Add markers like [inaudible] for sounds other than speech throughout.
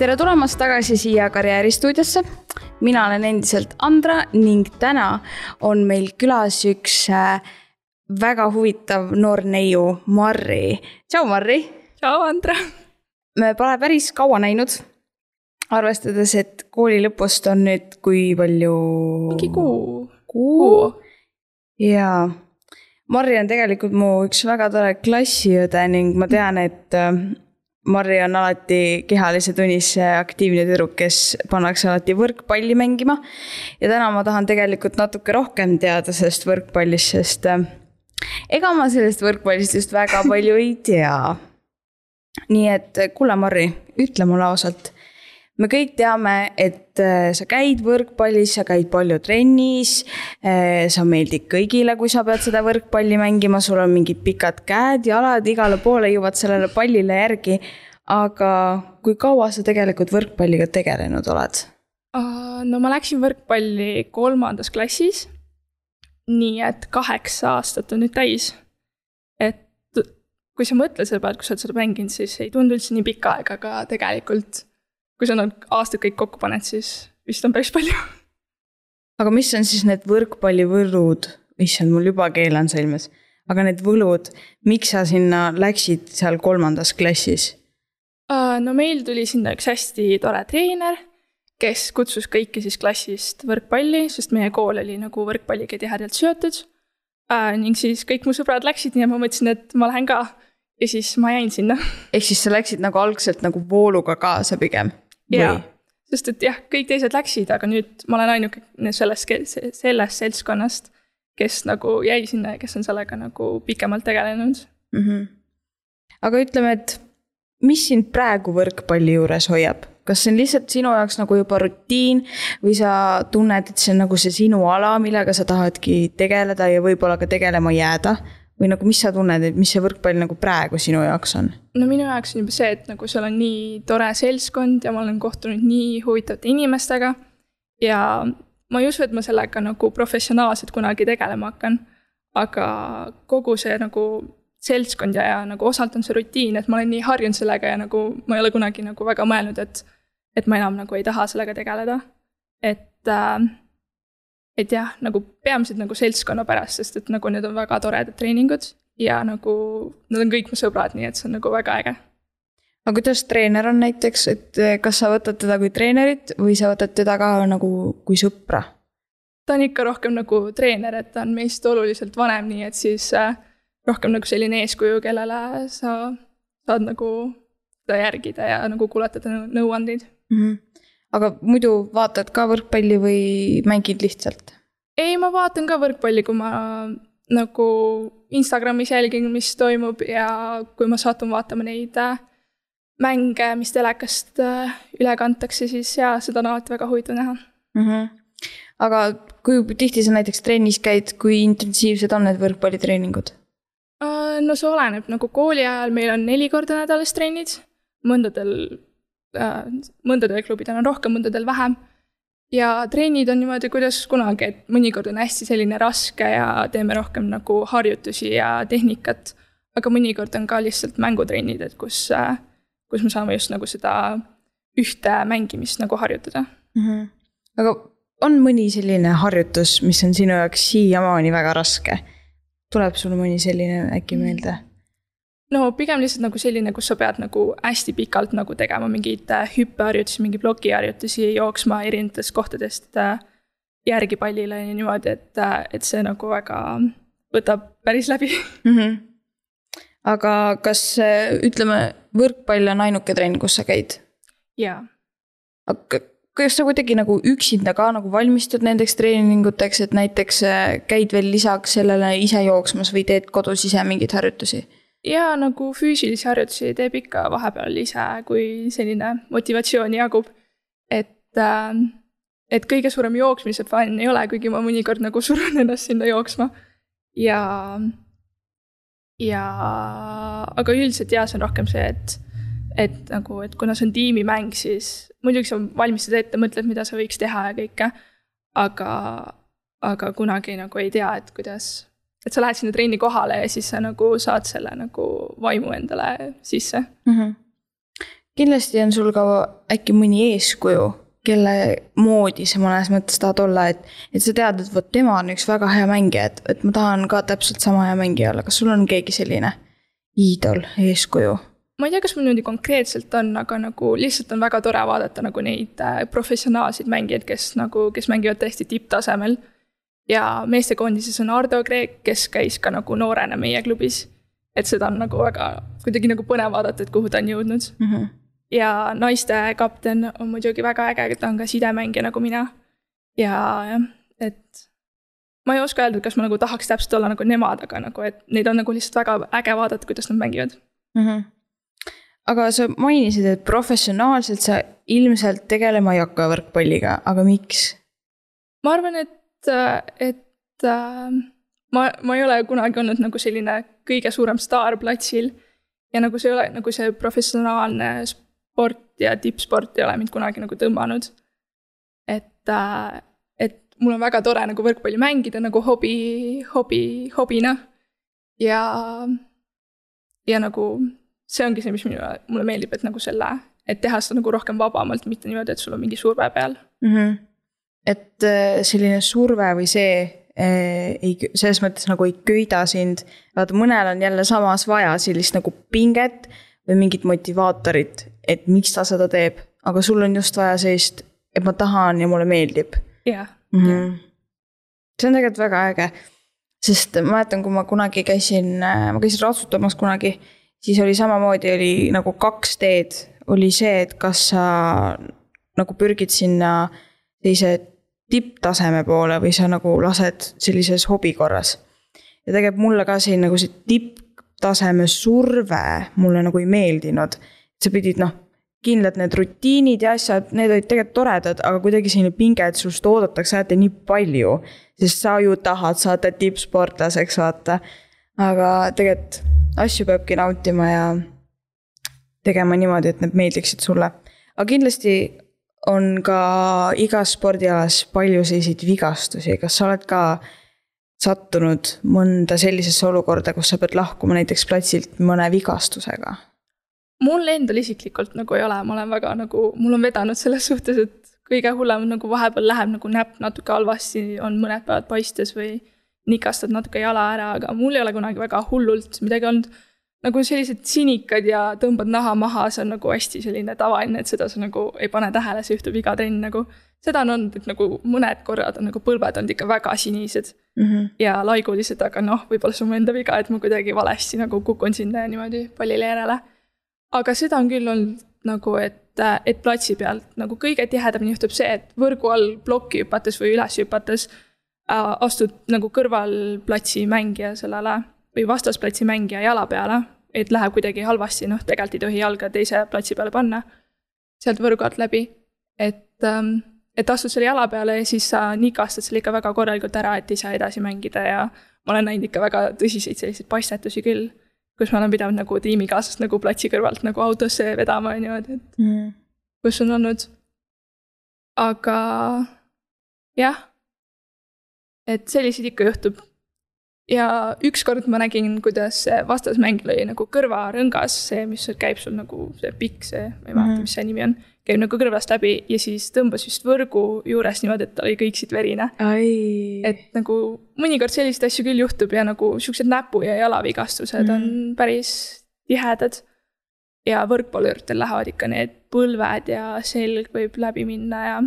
tere tulemast tagasi siia Karjääristuudiosse. mina olen endiselt Andra ning täna on meil külas üks äh, väga huvitav noor neiu, Marri. tšau, Marri. tšau, Andra. me pole päris kaua näinud. arvestades, et kooli lõpust on nüüd kui palju? mingi kuu. kuu? jaa. Marri on tegelikult mu üks väga tore klassiõde ning ma tean, et äh, Marri on alati kehalise tunnis aktiivne tüdruk, kes pannakse alati võrkpalli mängima. ja täna ma tahan tegelikult natuke rohkem teada sellest võrkpallist, sest äh, ega ma sellest võrkpallist just väga palju ei tea. nii et kuule, Marri, ütle mulle ausalt. Me kõik teame, et äh, sa käid võrkpallis, sa käid palju trennis. sa meeldid kõigile, kui sa pead seda võrkpalli mängima, sul on mingid pikad käed, jalad, igale poole jõuad sellele pallile järgi. aga kui kaua sa tegelikult võrkpalliga tegelenud oled? no ma läksin võrkpalli kolmandas klassis nii et kaheksa aastat on nüüd täis. et kui sa mõtled selle peale, et kui sa oled seda mänginud, siis ei tundu üldse nii pikka aega, aga tegelikult kui sa need aastad kõik kokku paned, siis vist on päris palju. aga mis on siis need võrkpallivõlud, issand, mul juba keel on sõlmes, aga need võlud, miks sa sinna läksid seal kolmandas klassis? no meil tuli sinna üks hästi tore treener kes kutsus kõiki siis klassist võrkpalli, sest meie kool oli nagu võrkpalliga tihedalt seotud äh,. ning siis kõik mu sõbrad läksid, et ma mõtlesin, et ma lähen ka. ja siis ma jäin sinna. ehk siis sa läksid nagu algselt nagu vooluga kaasa pigem? Jaa, sest et jah, kõik teised läksid, aga nüüd ma olen ainukene sellest, sellest seltskonnast, kes nagu jäi sinna ja kes on sellega nagu pikemalt tegelenud mm. -hmm. aga ütleme, et mis sind praegu võrkpalli juures hoiab? kas see on lihtsalt sinu jaoks nagu juba rutiin või sa tunned, et see on nagu see sinu ala, millega sa tahadki tegeleda ja võib-olla ka tegelema jääda? Või nagu, mis sa tunned, et mis see võrkpall nagu praegu sinu jaoks on? no minu jaoks on juba see, et nagu seal on nii tore seltskond ja ma olen kohtunud nii huvitavate inimestega. ja ma ei usu, et ma sellega nagu professionaalselt kunagi tegelema hakkan. aga kogu see nagu seltskond ja, ja nagu osalt on see rutiin, et ma olen nii harjunud sellega ja nagu ma ei ole kunagi nagu väga mõelnud, et et ma enam nagu ei taha sellega tegeleda. et äh,, et jah, nagu peamiselt nagu seltskonna pärast, sest et nagu need on väga toredad treeningud ja nagu nad on kõik mu sõbrad, nii et see on nagu väga äge. aga kuidas treener on näiteks, et kas sa võtad teda kui treenerit või sa võtad teda ka nagu kui sõpra? ta on ikka rohkem nagu treener, et ta on meist oluliselt vanem, nii et siis äh, rohkem nagu selline eeskuju, kellele sa saad nagu seda järgida ja nagu kuulatada nõuandeid mm. -hmm. Aga muidu vaatad ka võrkpalli või mängid lihtsalt? ei, ma vaatan ka võrkpalli, kui ma nagu Instagramis jälgin, mis toimub ja kui ma satun vaatama neid äh, mänge, mis telekast äh, üle kantakse, siis jaa, seda on alati väga huvitav näha mm. -hmm. aga kui tihti sa näiteks trennis käid, kui intensiivsed on need võrkpallitreeningud? Äh, no see oleneb, nagu kooli ajal meil on neli korda nädalas trennid, mõndadel mõndadel klubidel on rohkem, mõndadel vähem. ja trennid on niimoodi, kuidas kunagi, et mõnikord on hästi selline raske ja teeme rohkem nagu harjutusi ja tehnikat. aga mõnikord on ka lihtsalt mängutrennid, et kus äh,, kus me saame just nagu seda ühte mängimist nagu harjutada mm. -hmm. aga on mõni selline harjutus, mis on sinu jaoks siiamaani väga raske? tuleb sul mõni selline äkki meelde? No pigem lihtsalt nagu selline, kus sa pead nagu hästi pikalt nagu tegema mingeid äh, hüppeharjutusi, mingeid plokiharjutusi, jooksma erinevatest kohtadest äh, järgi pallile ja niimoodi, et, äh, et see nagu väga võtab päris läbi mm. -hmm. aga kas ütleme, võrkpall on ainuke trenn, kus sa käid? jaa. aga kas sa kuidagi nagu üksinda ka nagu valmistud nendeks treeninguteks, et näiteks käid veel lisaks sellele ise jooksmas või teed kodus ise mingeid harjutusi? Ja nagu füüsilisi harjutusi teeb ikka vahepeal ise, kui selline motivatsioon jagub. et, äh, et kõige suurem jooksmise fänn ei ole, kuigi ma mõnikord nagu surun ennast sinna jooksma. ja, ja, aga üldiselt jaa, see on rohkem see, et, et nagu, et kuna see on tiimimäng, siis muidugi sa valmistad ette, mõtled, mida sa võiks teha ja kõike. aga, aga kunagi nagu ei tea, et kuidas et sa lähed sinna trenni kohale ja siis sa nagu saad selle nagu vaimu endale sisse mm. -hmm. kindlasti on sul ka äkki mõni eeskuju, kelle moodi sa mõnes mõttes tahad olla, et, et sa tead, et vot tema on üks väga hea mängija, et, et ma tahan ka täpselt sama hea mängija olla, kas sul on keegi selline iidol, eeskuju? ma ei tea, kas mul niimoodi konkreetselt on, aga nagu lihtsalt on väga tore vaadata nagu neid äh, professionaalseid mängijaid, kes nagu, kes mängivad tõesti tipptasemel. Ja meestekoondises on Ardo Kreek, kes käis ka nagu noorena meie klubis. et seda on nagu väga, kuidagi nagu põnev vaadata, et kuhu ta on jõudnud mm. -hmm ja naiste kapten on muidugi väga äge, ta on ka sidemängija nagu mina. ja et ma ei oska öelda, kas ma nagu tahaks täpselt olla nagu nemad, aga nagu, et neid on nagu lihtsalt väga äge vaadata, kuidas nad mängivad mm. -hmm. aga sa mainisid, et professionaalselt sa ilmselt tegelema ei hakka võrkpalliga, aga miks? ma arvan, et, et äh, ma, ma ei ole kunagi olnud nagu selline kõige suurem staar platsil. ja nagu see ei ole nagu see professionaalne sport ja tippsport ei ole mind kunagi nagu tõmmanud. et, äh, et mul on väga tore nagu võrkpalli mängida nagu hobi, hobi, hobina. ja, ja nagu see ongi see, mis minule, mulle meeldib, et nagu selle, et teha seda nagu rohkem vabamalt, mitte niimoodi, et sul on mingi surve peal mm. -hmm. Et äh, selline surve või see äh, ei, selles mõttes nagu ei köida sind. vaata, mõnel on jälle samas vaja sellist nagu pinget või mingit motivaatorit, et miks ta seda teeb, aga sul on just vaja sellist, et ma tahan ja mulle meeldib. jah -hmm.. see on tegelikult väga äge, sest ma mäletan, kui ma kunagi käisin, ma käisin ratsutamas kunagi, siis oli samamoodi, oli nagu kaks teed, oli see, et kas sa nagu pürgid sinna sellise tipptaseme poole või sa nagu lased sellises hobi korras. ja tegelikult mulle ka siin nagu see tipptaseme surve mulle nagu ei meeldinud sa pidid noh, kindlad need rutiinid ja asjad, need olid tegelikult toredad, aga kuidagi selline pinge, et sinust oodatakse alati nii palju. sest sa ju tahad saada tippsportlaseks, vaata. aga tegelikult asju peabki nautima ja tegema niimoodi, et need meeldiksid sulle. aga kindlasti on ka igas spordialas palju selliseid vigastusi, kas sa oled ka sattunud mõnda sellisesse olukorda, kus sa pead lahkuma näiteks platsilt mõne vigastusega? mul endal isiklikult nagu ei ole, ma olen väga nagu, mul on vedanud selles suhtes, et kõige hullem nagu vahepeal läheb nagu näpp natuke halvasti, on mõned päevad paistes või nikastad natuke jala ära, aga mul ei ole kunagi väga hullult midagi olnud. Nagu sellised sinikad ja tõmbad naha maha, see on nagu hästi selline tavaline, et seda sa nagu ei pane tähele, see juhtub iga trenn nagu. seda on olnud, et nagu mõned korrad on nagu põlved olnud ikka väga sinised mm -hmm. ja laigulised, aga noh, võib-olla see on mu enda viga, et ma kuidagi valesti nagu kukun sinna niimoodi pallile järele aga seda on küll olnud nagu, et, et platsi pealt nagu kõige tihedamini juhtub see, et võrgu all plokki hüpates või üles hüpates äh, astud nagu kõrvalplatsi mängija sellele või vastasplatsi mängija jala peale, et läheb kuidagi halvasti, noh, tegelikult ei tohi jalga teise platsi peale panna, sealt võrgu alt läbi, et ähm, et astud selle jala peale ja siis sa nikastad selle ikka väga korralikult ära, et ise edasi mängida ja ma olen näinud ikka väga tõsiseid selliseid paistetusi küll kus ma olen pidanud nagu tiimikaaslast nagu platsi kõrvalt nagu autosse vedama ja niimoodi, et mm. kus on olnud. aga jah, et selliseid ikka juhtub. Ja ükskord ma nägin, kuidas vastasmäng lõi nagu kõrvarõngas, see, mis käib sul nagu see pikk, see, ma ei mäleta mm., mis see nimi on käib nagu kõrvast läbi ja siis tõmbas vist võrgu juures niimoodi, et ta oli kõik siit verine. et nagu mõnikord selliseid asju küll juhtub ja nagu siuksed näpu- ja jalavigastused mm. on päris tihedad. ja võrkpalluritel lähevad ikka need põlved ja selg võib läbi minna ja.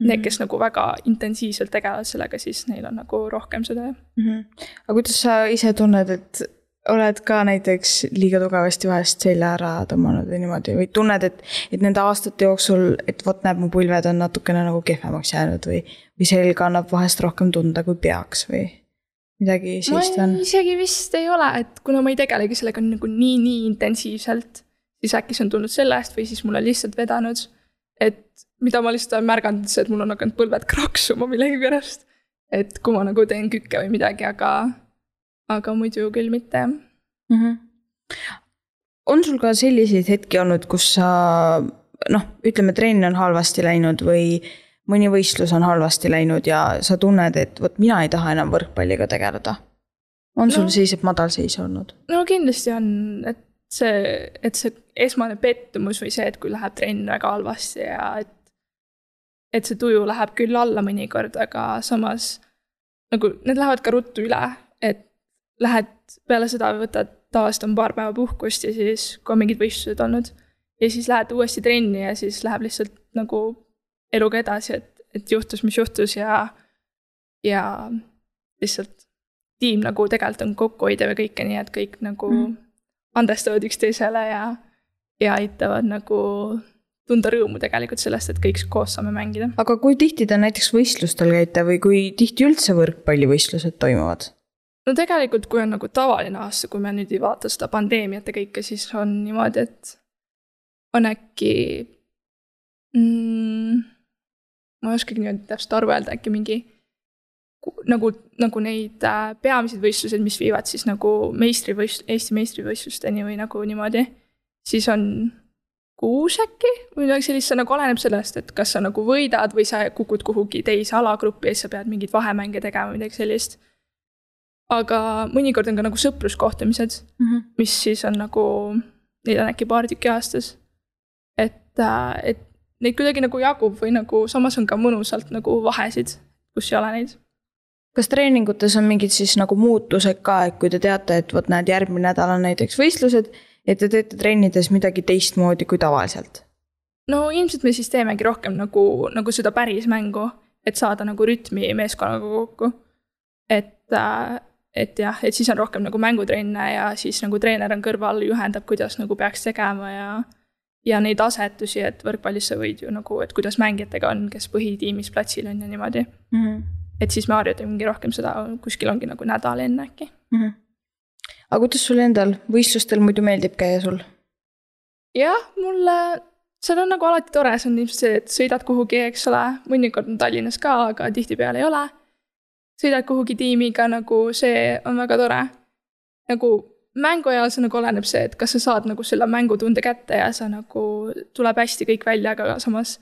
Need, kes nagu väga intensiivselt tegelevad sellega, siis neil on nagu rohkem seda mm. -hmm. aga kuidas sa ise tunned, et oled ka näiteks liiga tugevasti vahest selja ära tõmmanud või niimoodi või tunned, et, et nende aastate jooksul, et vot näeb, mu põlved on natukene nagu kehvemaks jäänud või, või selg annab vahest rohkem tunda, kui peaks või midagi sellist on? isegi vist ei ole, et kuna ma ei tegelegi sellega nagu nii, nii intensiivselt, siis äkki see on tulnud sellest või siis mul on lihtsalt vedanud. Et mida ma lihtsalt olen märganud, see, et mul on hakanud põlved kraksuma millegipärast. et kui ma nagu teen kükke või midagi, aga aga muidu küll mitte mm. -hmm. on sul ka selliseid hetki olnud, kus sa noh, ütleme, trenn on halvasti läinud või mõni võistlus on halvasti läinud ja sa tunned, et vot mina ei taha enam võrkpalliga tegeleda. on sul no, sellised madalseise olnud? no kindlasti on, et see, et see esmane pettumus või see, et kui läheb trenn väga halvasti ja et et see tuju läheb küll alla mõnikord, aga samas nagu need lähevad ka ruttu üle, et lähed peale seda, võtad tavaliselt on paar päeva puhkust ja siis, kui on mingid võistlused olnud, ja siis lähed uuesti trenni ja siis läheb lihtsalt nagu eluga edasi, et, et juhtus, mis juhtus ja, ja lihtsalt tiim nagu tegelikult on kokkuhoidev ja kõike, nii et kõik nagu mm. Andestavad üksteisele ja, ja aitavad nagu tunda rõõmu tegelikult sellest, et kõik koos saame mängida. aga kui tihti te näiteks võistlustel käite või kui tihti üldse võrkpallivõistlused toimuvad? no tegelikult, kui on nagu tavaline aasta, kui me nüüd ei vaata seda pandeemiat ja kõike, siis on niimoodi, et on äkki mm,. ma ei oskagi niimoodi täpselt arvu öelda, äkki mingi nagu, nagu neid äh, peamised võistlused, mis viivad siis nagu meistrivõist-, Eesti meistrivõistlusteni või nagu niimoodi, siis on kuus äkki või midagi sellist, see nagu oleneb sellest, et kas sa nagu võidad või sa kukud kuhugi teise alagruppi ja siis sa pead mingeid vahemänge tegema, midagi sellist. aga mõnikord on ka nagu sõpruskohtumised mm, -hmm. mis siis on nagu, neid on äkki paar tükki aastas. et, äh, et neid kuidagi nagu jagub või nagu samas on ka mõnusalt nagu vahesid, kus ei ole neid kas treeningutes on mingid siis nagu muutused ka, et kui te teate, et vot näed, järgmine nädal on näiteks võistlused et te teete trennides midagi teistmoodi kui tavaliselt? no ilmselt me siis teemegi rohkem nagu, nagu seda päris mängu, et saada nagu rütmi meeskonnaga kokku. et, äh, et jah, et siis on rohkem nagu mängutrenne ja siis nagu treener on kõrval, juhendab, kuidas nagu peaks tegema ja ja neid asetusi, et võrkpallis sa võid ju nagu, et kuidas mängijatega on, kes põhitiimis platsil on ja niimoodi mm. -hmm. Et siis me harjutamegi rohkem seda, kuskil ongi nagu nädal enne äkki mm. -hmm aga kuidas sul endal võistlustel muidu meeldib käia sul? jah, mulle, seal on nagu alati tore, see on ilmselt see, et sõidad kuhugi, eks ole, mõnikord on Tallinnas ka, aga tihtipeale ei ole. sõidad kuhugi tiimiga, nagu see on väga tore. nagu mängu ajal see nagu oleneb see, et kas sa saad nagu selle mängutunde kätte ja sa nagu, tuleb hästi kõik välja, aga samas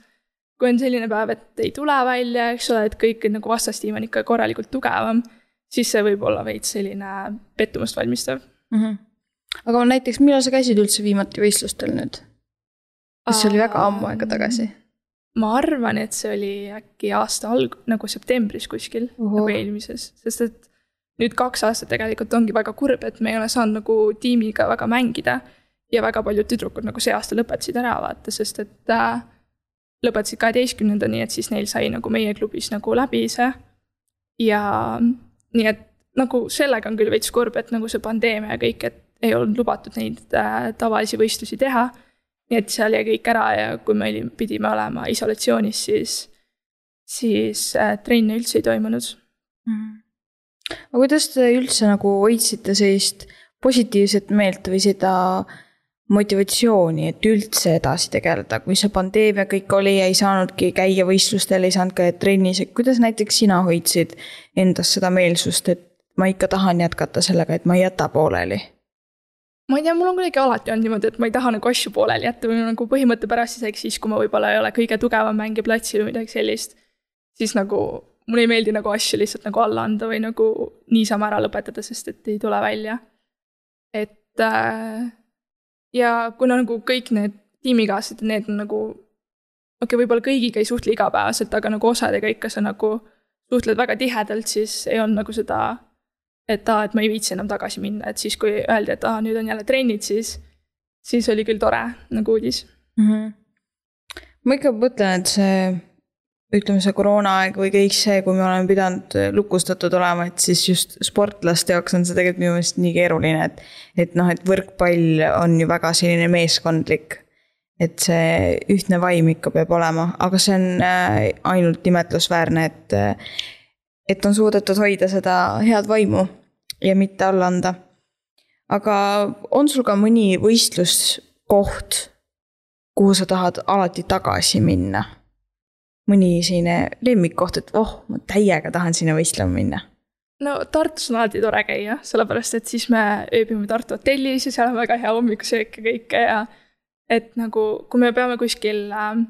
kui on selline päev, et ei tule välja, eks ole, et kõik nagu vastastiim on ikka korralikult tugevam siis see võib olla veits selline pettumust valmistav mm. -hmm. aga näiteks, millal sa käisid üldse viimati võistlustel nüüd? kas see oli väga ammu aega tagasi? ma arvan, et see oli äkki aasta alg-, nagu septembris kuskil nagu eelmises, sest et nüüd kaks aastat tegelikult ongi väga kurb, et me ei ole saanud nagu tiimiga väga mängida. ja väga paljud tüdrukud nagu see aasta lõpetasid ära, vaata, sest et äh, lõpetasid kaheteistkümnenda, nii et siis neil sai nagu meie klubis nagu läbi see. ja nii et nagu sellega on küll veits kurb, et nagu see pandeemia ja kõik, et ei olnud lubatud neid äh, tavalisi võistlusi teha. nii et seal jäi kõik ära ja kui me olime, pidime olema isolatsioonis, siis, siis äh, trenne üldse ei toimunud mm.. aga kuidas te üldse nagu hoidsite sellist positiivset meelt või seda motivatsiooni, et üldse edasi tegeleda, kui see pandeemia kõik oli ja ei saanudki käia võistlustel, ei saanud käia trennis, et kuidas näiteks sina hoidsid endas seda meelsust, et ma ikka tahan jätkata sellega, et ma ei jäta pooleli? ma ei tea, mul on kuidagi alati olnud niimoodi, et ma ei taha nagu asju pooleli jätta või nagu põhimõtte pärast isegi siis, kui ma võib-olla ei ole kõige tugevam mängija platsil või midagi sellist, siis nagu mulle ei meeldi nagu asju lihtsalt nagu alla anda või nagu niisama ära lõpetada, sest et ei tule välja. et äh, ja kuna nagu kõik need tiimikaaslased, need on nagu, okei okay,, võib-olla kõigiga ei suhtle igapäevaselt, aga nagu osadega ikka sa nagu suhtled väga tihedalt, siis ei olnud nagu seda, et aa, et ma ei viitsi enam tagasi minna, et siis, kui öeldi, et aa, nüüd on jälle trennid, siis, siis oli küll tore nagu uudis mm. -hmm. ma ikka mõtlen, et see ütleme, see koroonaaeg või kõik see, kui me oleme pidanud lukustatud olema, et siis just sportlaste jaoks on see tegelikult minu meelest nii keeruline, et. et noh, et võrkpall on ju väga selline meeskondlik. et see ühtne vaim ikka peab olema, aga see on äh, ainult imetlusväärne, et. et on suudetud hoida seda head vaimu ja mitte alla anda. aga on sul ka mõni võistluskoht, kuhu sa tahad alati tagasi minna mõni selline lemmikkoht, et oh, ma täiega tahan sinna võistlema minna? no Tartus on alati tore käia, sellepärast et siis me ööbime Tartu hotellis ja seal on väga hea hommikusöök ja kõike ja et nagu, kui me peame kuskil äh,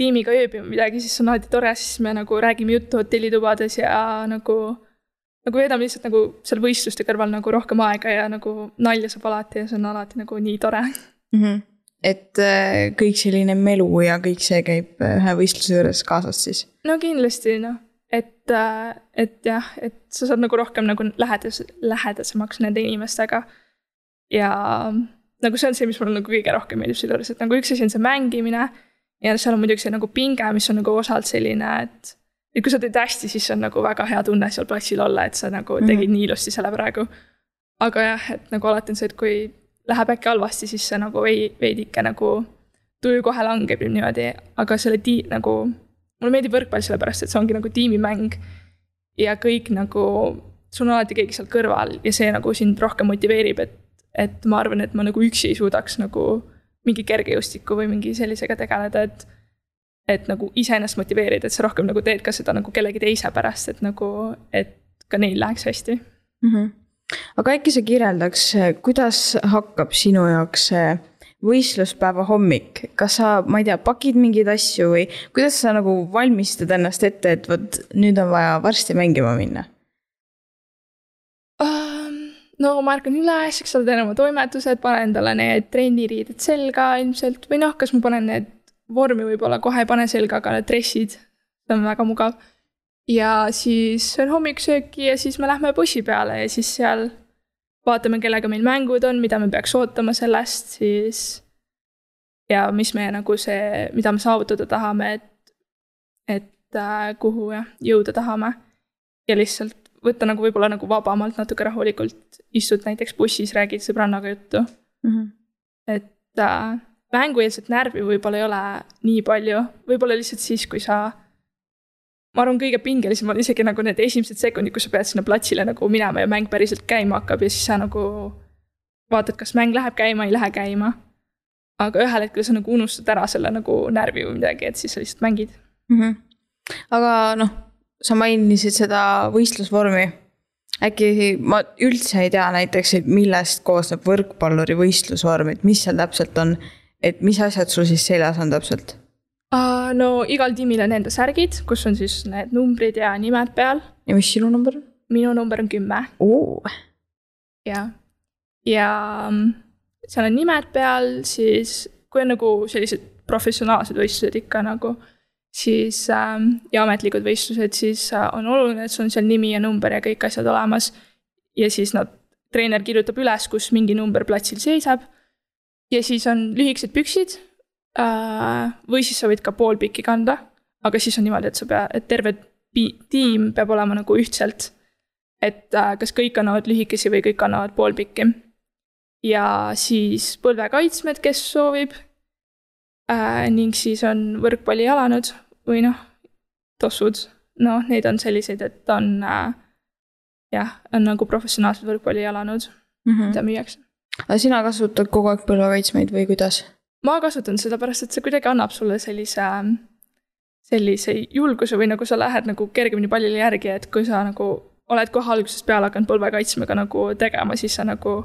tiimiga ööbima midagi, siis on alati tore, siis me nagu räägime juttu hotellitubades ja nagu nagu veedame lihtsalt nagu seal võistluste kõrval nagu rohkem aega ja nagu nalja saab alati ja see on alati nagu nii tore mm. -hmm. Et äh, kõik selline melu ja kõik see käib äh, ühe võistluse juures kaasas siis? no kindlasti noh, et, äh, et jah, et sa saad nagu rohkem nagu lähedas, lähedasemaks nende inimestega. ja nagu see on see, mis mulle nagu kõige rohkem meeldib selle juures, et nagu üks asi on see mängimine ja seal on muidugi see nagu pinge, mis on nagu osalt selline, et et kui sa teed hästi, siis on nagu väga hea tunne seal platsil olla, et sa nagu mhm. tegid mm -hmm. nii ilusti selle praegu. aga jah, et nagu alati on see, et kui läheb äkki halvasti, siis see nagu veidi, veidike nagu tuju kohe langeb niimoodi, aga selle tii-, nagu, mulle meeldib võrkpall sellepärast, et see ongi nagu tiimimäng. ja kõik nagu, sul on alati keegi seal kõrval ja see nagu sind rohkem motiveerib, et, et ma arvan, et ma nagu üksi ei suudaks nagu mingi kergejõustiku või mingi sellisega tegeleda, et et nagu iseennast motiveerida, et sa rohkem nagu teed ka seda nagu kellegi teise pärast, et nagu, et ka neil läheks hästi mm. -hmm. Aga äkki sa kirjeldaks, kuidas hakkab sinu jaoks see võistluspäeva hommik, kas sa, ma ei tea, pakid mingeid asju või kuidas sa nagu valmistad ennast ette, et vot nüüd on vaja varsti mängima minna? no ma ärkan üles, eks ole, teen oma toimetused, panen endale need trenniriided selga ilmselt või noh, kas ma panen need vormi võib-olla kohe ei pane selga, aga need dressid, see on väga mugav. Ja siis söön hommikusööki ja siis me lähme bussi peale ja siis seal vaatame, kellega meil mängud on, mida me peaks ootama sellest, siis. ja mis meie nagu see, mida me saavutada tahame, et, et äh, kuhu jah, jõuda tahame. ja lihtsalt võtta nagu võib-olla nagu vabamalt, natuke rahulikult, istud näiteks bussis, räägid sõbrannaga juttu mm. -hmm. et äh, mängueelset närvi võib-olla ei ole nii palju, võib-olla lihtsalt siis, kui sa. Ma arvan, kõige pingelisem on isegi nagu need esimesed sekundid, kus sa pead sinna platsile nagu minema ja mäng päriselt käima hakkab ja siis sa nagu. vaatad, kas mäng läheb käima, ei lähe käima. aga ühel hetkel sa nagu unustad ära selle nagu närvi või midagi, et siis sa lihtsalt mängid mm. -hmm. aga noh, sa mainisid seda võistlusvormi äkki ma üldse ei tea näiteks, et millest koosneb võrkpalluri võistlusvorm, et mis seal täpselt on et mis asjad sul siis seljas on täpselt? No igal tiimil on enda särgid, kus on siis need numbrid ja nimed peal. ja mis sinu number on? minu number on kümme. jah, ja mm, seal on nimed peal, siis kui on nagu sellised professionaalsed võistlused ikka nagu, siis ähm, ja ametlikud võistlused, siis äh, on oluline, et sul on seal nimi ja number ja kõik asjad olemas. ja siis nad, treener kirjutab üles, kus mingi number platsil seisab ja siis on lühikesed püksid. Äh, või siis sa võid ka poolpikki kanda, aga siis on niimoodi, et sa pea, et terve tiim peab olema nagu ühtselt. et äh, kas kõik kannavad lühikesi või kõik kannavad poolpikki. ja siis põlvekaitsmed, kes soovib. Äh, ning siis on võrkpallijalanõud või noh, tossud, noh, neid on selliseid, et on jah, on nagu professionaalsed võrkpallijalanõud mm, -hmm. mida müüakse aga sina kasutad kogu aeg põlvekaitsmeid või kuidas? Ma kasutan seda pärast, et see kuidagi annab sulle sellise, sellise julguse või nagu sa lähed nagu kergemini pallile järgi, et kui sa nagu oled kohe algusest peale hakanud põlvekaitsmega nagu tegema, siis sa nagu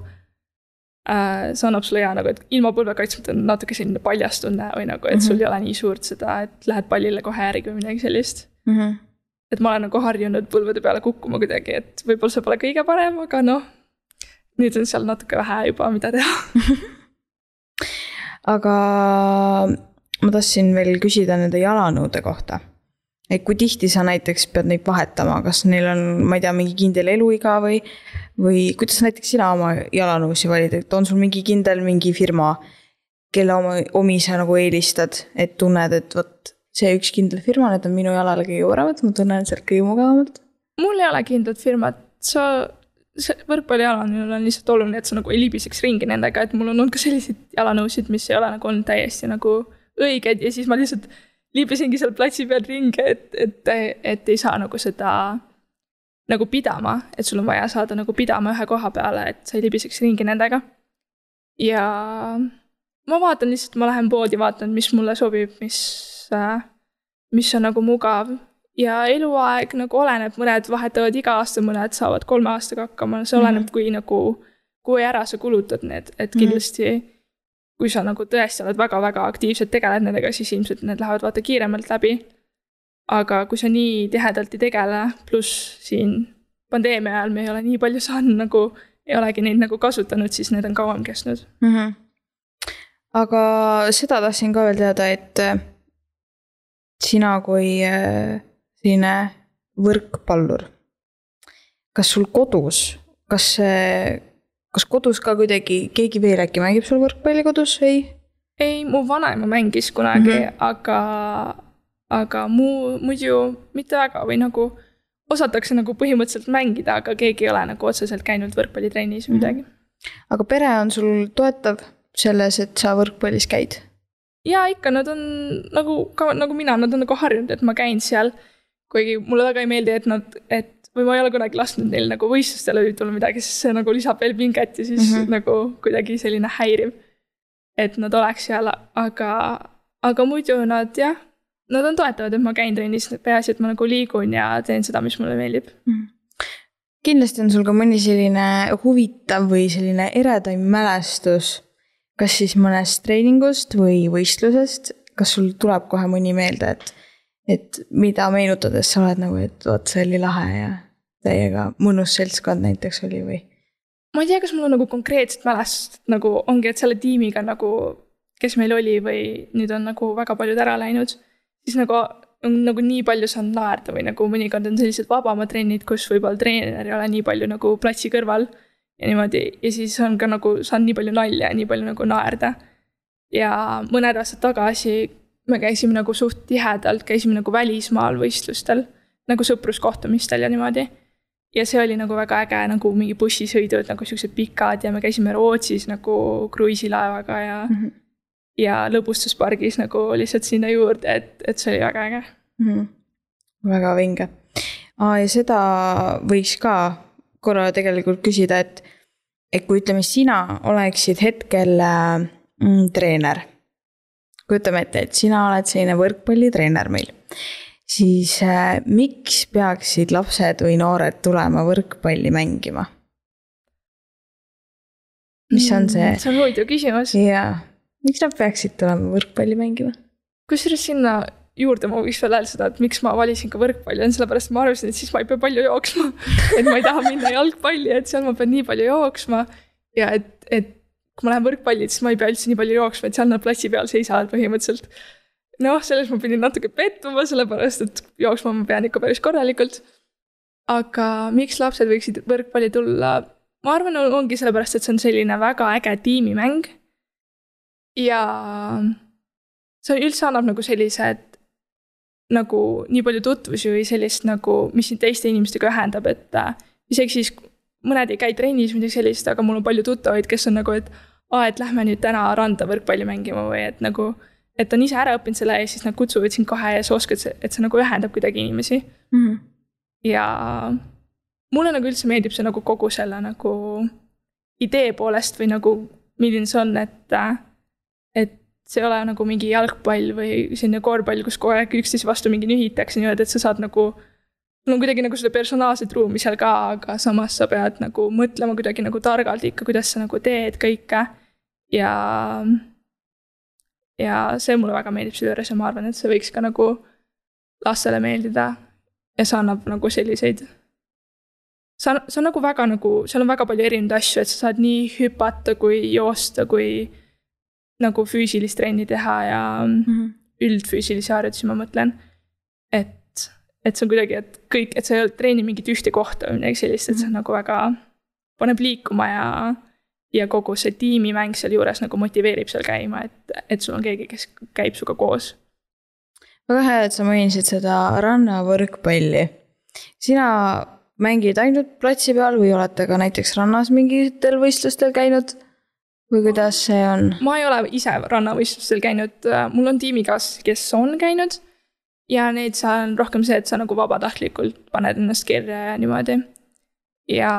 äh,. see annab sulle hea nagu, et ilma põlvekaitsmeta on natuke selline paljas tunne või nagu, et mm -hmm. sul ei ole nii suurt seda, et lähed pallile kohe järgi või midagi sellist mm. -hmm. et ma olen nagu harjunud põlvede peale kukkuma kuidagi, et võib-olla see pole kõige parem, aga noh nüüd on seal natuke vähe juba, mida teha [laughs] aga ma tahtsin veel küsida nende jalanõude kohta. et kui tihti sa näiteks pead neid vahetama, kas neil on, ma ei tea, mingi kindel eluiga või, või kuidas näiteks sina oma jalanõusi valid, et on sul mingi kindel mingi firma, kelle oma, omi sa nagu eelistad, et tunned, et vot see üks kindel firma, need on minu jalale kõige paremad, ma tunnen sealt kõige mugavamalt? mul ei ole kindlat firmat, sa see võrkpallijalanõul on lihtsalt oluline, et sa nagu ei libiseks ringi nendega, et mul on olnud ka selliseid jalanõusid, mis ei ole nagu olnud täiesti nagu õiged ja siis ma lihtsalt libisingi seal platsi peal ringi, et, et, et ei saa nagu seda nagu pidama, et sul on vaja saada nagu pidama ühe koha peale, et sa ei libiseks ringi nendega. ja ma vaatan lihtsalt, ma lähen poodi, vaatan, mis mulle sobib, mis, mis on nagu mugav ja eluaeg nagu oleneb, mõned vahetavad iga aasta, mõned saavad kolme aastaga hakkama, see oleneb mm, -hmm. kui nagu, kui ära sa kulutad need, et mhm. kindlasti mm. -hmm. kui sa nagu tõesti oled väga-väga aktiivselt tegeled nendega, siis ilmselt need lähevad vaata kiiremalt läbi. aga kui sa nii tihedalt ei tegele, pluss siin pandeemia ajal me ei ole nii palju saanud nagu, ei olegi neid nagu kasutanud, siis need on kauem kestnud mm. -hmm. aga seda tahtsin ka veel teada, et äh, sina kui äh, selline võrkpallur, kas sul kodus, kas see, kas kodus ka kuidagi keegi veel äkki mängib sul võrkpalli kodus, ei? ei, mu vanaema mängis kunagi mm, -hmm. aga, aga muu, muidu mitte väga või nagu osatakse nagu põhimõtteliselt mängida, aga keegi ei ole nagu otseselt käinud võrkpallitrennis või midagi mm. -hmm. aga pere on sul toetav selles, et sa võrkpallis käid? ja ikka, nad on nagu ka nagu mina, nad on nagu harjunud, et ma käin seal. Kuigi mulle väga ei meeldi, et nad, et või ma ei ole kunagi lasknud neil nagu võistlustele tulla midagi, sest see nagu lisab veel pinget ja siis mm -hmm. nagu kuidagi selline häiriv. et nad oleks seal, aga, aga muidu nad jah nad on toetavad, et ma käin trennis, peaasi, et ma nagu liigun ja teen seda, mis mulle meeldib mm. kindlasti on sul ka mõni selline huvitav või selline eredaim mälestus, kas siis mõnest treeningust või võistlusest, kas sul tuleb kohe mõni meelde, et, et mida meenutades sa oled nagu, et vot see oli lahe ja täiega mõnus seltskond näiteks oli või? ma ei tea, kas mul on nagu konkreetset mälestust, nagu ongi, et selle tiimiga nagu, kes meil oli või nüüd on nagu väga paljud ära läinud siis nagu on nagu nii palju saanud naerda või nagu mõnikord on sellised vabamad trennid, kus võib-olla treener ei ole nii palju nagu platsi kõrval. ja niimoodi ja siis on ka nagu saanud nii palju nalja ja nii palju nagu naerda. ja mõned aastad tagasi me käisime nagu suht tihedalt, käisime nagu välismaal võistlustel, nagu sõpruskohtumistel ja niimoodi. ja see oli nagu väga äge, nagu mingi bussisõidud nagu siuksed pikad ja me käisime Rootsis nagu kruiisilaevaga ja mm. -hmm ja lõbustuspargis nagu lihtsalt sinna juurde, et, et see oli väga äge mm. -hmm. väga vinge ah,. ja seda võiks ka korra tegelikult küsida, et, et kui ütleme, sina oleksid hetkel äh, mm, treener. Kujutame ette, et sina oled selline võrkpallitreener meil, siis äh, miks peaksid lapsed või noored tulema võrkpalli mängima? mis on see? see on huvitav küsimus. jaa miks nad peaksid tulema võrkpalli mängima? kusjuures sinna juurde ma võiks veel öelda seda, et miks ma valisin ka võrkpalli, on sellepärast, et ma arvasin, et siis ma ei pea palju jooksma. [laughs] et ma ei taha minna jalgpalli, et seal ma pean nii palju jooksma ja et, et kui ma lähen võrkpalli, siis ma ei pea üldse nii palju jooksma, et seal nad platsi peal seisavad põhimõtteliselt. noh, selles ma pidin natuke pettuma, sellepärast et jooksma ma pean ikka päris korralikult. aga miks lapsed võiksid võrkpalli tulla? ma arvan, ongi sellepärast, et see on selline väga äge tiimimäng ja see üldse annab nagu sellised nagu nii palju tutvusi või sellist nagu, mis sind teiste inimestega ühendab, et äh, isegi siis mõned ei käi trennis, midagi sellist, aga mul on palju tuttavaid, kes on nagu, et aa, et lähme nüüd täna randa võrkpalli mängima või et nagu, et on ise ära õppinud selle ja siis nad kutsuvad sind kohe ja sa oskad, et see nagu ühendab kuidagi inimesi mm. -hmm. ja mulle nagu üldse meeldib see nagu kogu selle nagu idee poolest või nagu milline see on, et et see ei ole nagu mingi jalgpall või selline korvpall, kus kogu aeg üksteise vastu mingi nühitakse niimoodi, et sa saad nagu sul on kuidagi nagu seda personaalset ruumi seal ka, aga samas sa pead nagu mõtlema kuidagi nagu targalt ikka, kuidas sa nagu teed kõike. Ja, ja see mulle väga meeldib selle juures ja ma arvan, et see võiks ka nagu lastele meeldida. ja see annab nagu selliseid. see on, see on nagu väga nagu, seal on väga palju erinevaid asju, et sa saad nii hüpata kui joosta, kui nagu füüsilist trenni teha ja mm -hmm. üldfüüsilisi harjutusi, ma mõtlen. et, et see on kuidagi, et kõik, et sa ei treeni mingit ühte kohta või midagi sellist, et see on nagu väga, paneb liikuma ja, ja kogu see tiimimäng sealjuures nagu motiveerib seal käima, et, et sul on keegi, kes käib sinuga koos. väga hea, et sa mainisid seda rannavõrkpalli. sina mängid ainult platsi peal või olete ka näiteks rannas mingitel võistlustel käinud? või kuidas see on? ma ei ole ise rannavõistlustel käinud, mul on tiimikaaslasi, kes on käinud. ja neid seal on rohkem see, et sa nagu vabatahtlikult paned ennast kirja ja niimoodi. ja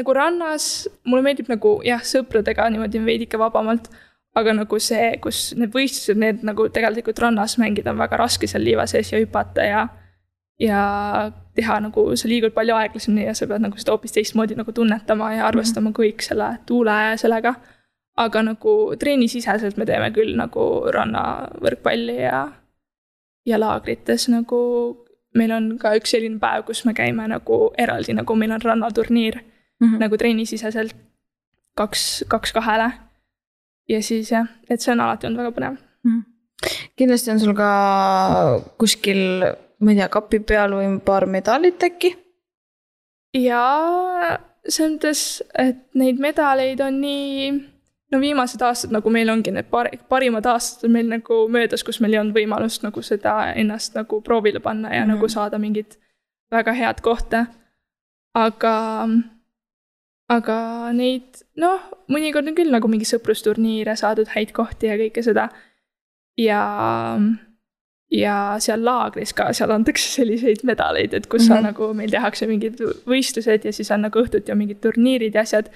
nagu rannas, mulle meeldib nagu jah, sõpradega niimoodi veidike vabamalt. aga nagu see, kus need võistlused, need nagu tegelikult rannas mängida on väga raske seal liiva sees ja hüpata ja ja teha nagu, sa liigud palju aeglasemini ja sa pead nagu seda hoopis teistmoodi nagu tunnetama ja arvestama mm -hmm. kõik selle tuule ja sellega. aga nagu trennisiseselt me teeme küll nagu rannavõrkpalli ja, ja laagrites nagu meil on ka üks selline päev, kus me käime nagu eraldi, nagu meil on rannaturniir mm -hmm. nagu trennisiseselt kaks, kaks kahele. ja siis jah, et see on alati olnud väga põnev mm. -hmm. kindlasti on sul ka kuskil, ma ei tea, kapi peal või paar medalit äkki? jaa, selles mõttes, et neid medaleid on nii no viimased aastad nagu meil ongi need par-, parimad aastad on meil nagu möödas, kus meil ei olnud võimalust nagu seda ennast nagu proovile panna ja mm -hmm. nagu saada mingit väga head kohta. aga, aga neid, noh, mõnikord on küll nagu mingi sõprusturniire saadud häid kohti ja kõike seda. ja, ja seal laagris ka, seal antakse [laughs] selliseid medaleid, et kus mm -hmm. on nagu, meil tehakse mingid võistlused ja siis on nagu õhtuti on mingid turniirid ja asjad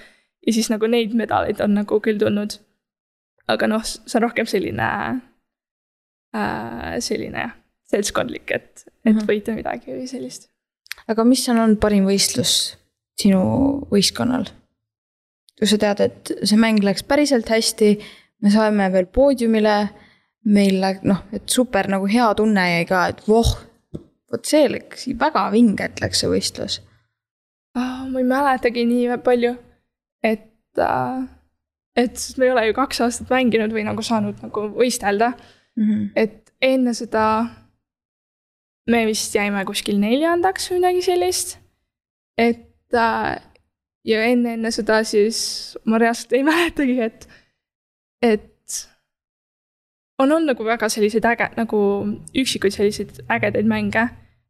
ja siis nagu neid medaleid on nagu küll tulnud. aga noh, see on rohkem selline äh,, selline jah, seltskondlik, et, et mm -hmm. võita midagi või sellist. aga mis on olnud parim võistlus sinu võistkonnal? kui sa tead, et see mäng läks päriselt hästi, me saime veel poodiumile, meil läks noh, et super nagu hea tunne jäi ka, et voh, vot see läks väga vingelt läks see võistlus oh,. ma ei mäletagi nii palju et, äh, et me ei ole ju kaks aastat mänginud või nagu saanud nagu võistelda mm. -hmm. et enne seda me vist jäime kuskil neljandaks või midagi sellist. et äh, ja enne, enne seda siis ma reaalselt ei [laughs] mäletagi, et, et on olnud nagu väga selliseid äge, nagu üksikuid selliseid ägedaid mänge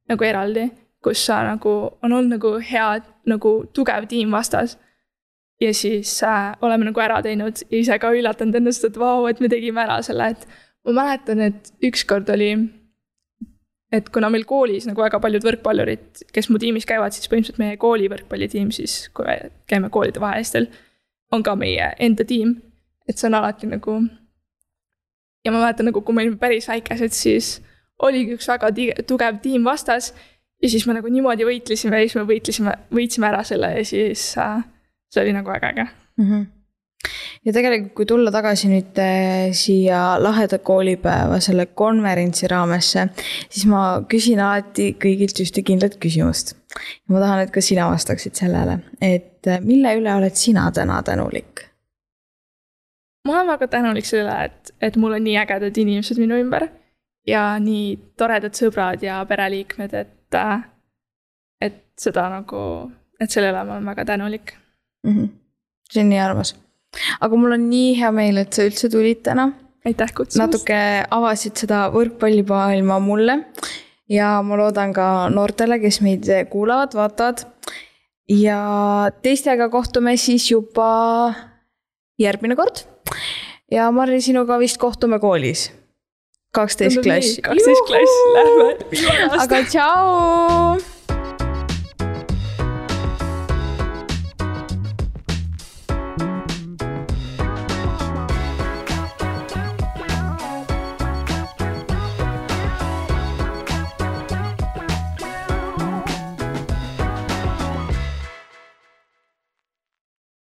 nagu eraldi, kus sa nagu, on olnud nagu hea, nagu tugev tiim vastas. Ja siis äh, oleme nagu ära teinud ja ise ka üllatanud ennast, et vau, et me tegime ära selle, et ma mäletan, et ükskord oli, et kuna meil koolis nagu väga paljud võrkpallurid, kes mu tiimis käivad, siis põhimõtteliselt meie kooli võrkpallitiim siis, kui me käime koolide vahelistel, on ka meie enda tiim. et see on alati nagu. ja ma mäletan nagu, kui me olime päris väikesed, siis oligi üks väga tugev tiim vastas. ja siis me nagu niimoodi võitlesime ja siis me võitlesime, võitsime ära selle ja siis äh, see oli nagu väga äge mm. -hmm ja tegelikult, kui tulla tagasi nüüd äh, siia laheda koolipäeva selle konverentsi raamesse, siis ma küsin alati kõigilt ühte kindlat küsimust. ma tahan, et ka sina vastaksid sellele, et äh, mille üle oled sina täna tänulik? ma olen väga tänulik sellele, et, et mul on nii ägedad inimesed minu ümber ja nii toredad sõbrad ja pereliikmed, et, äh, et seda nagu, et sellele ma olen väga tänulik mm. -hmm. see on nii armas. Aga mul on nii hea meel, et sa üldse tulid täna. aitäh kutsumast. natuke avasid seda võrkpallimaailma mulle. ja ma loodan ka noortele, kes meid kuulavad, vaatavad. ja teistega kohtume siis juba järgmine kord. ja Marri, sinuga vist kohtume koolis kaksteist klass. kaksteist klass, lähme. aga tšau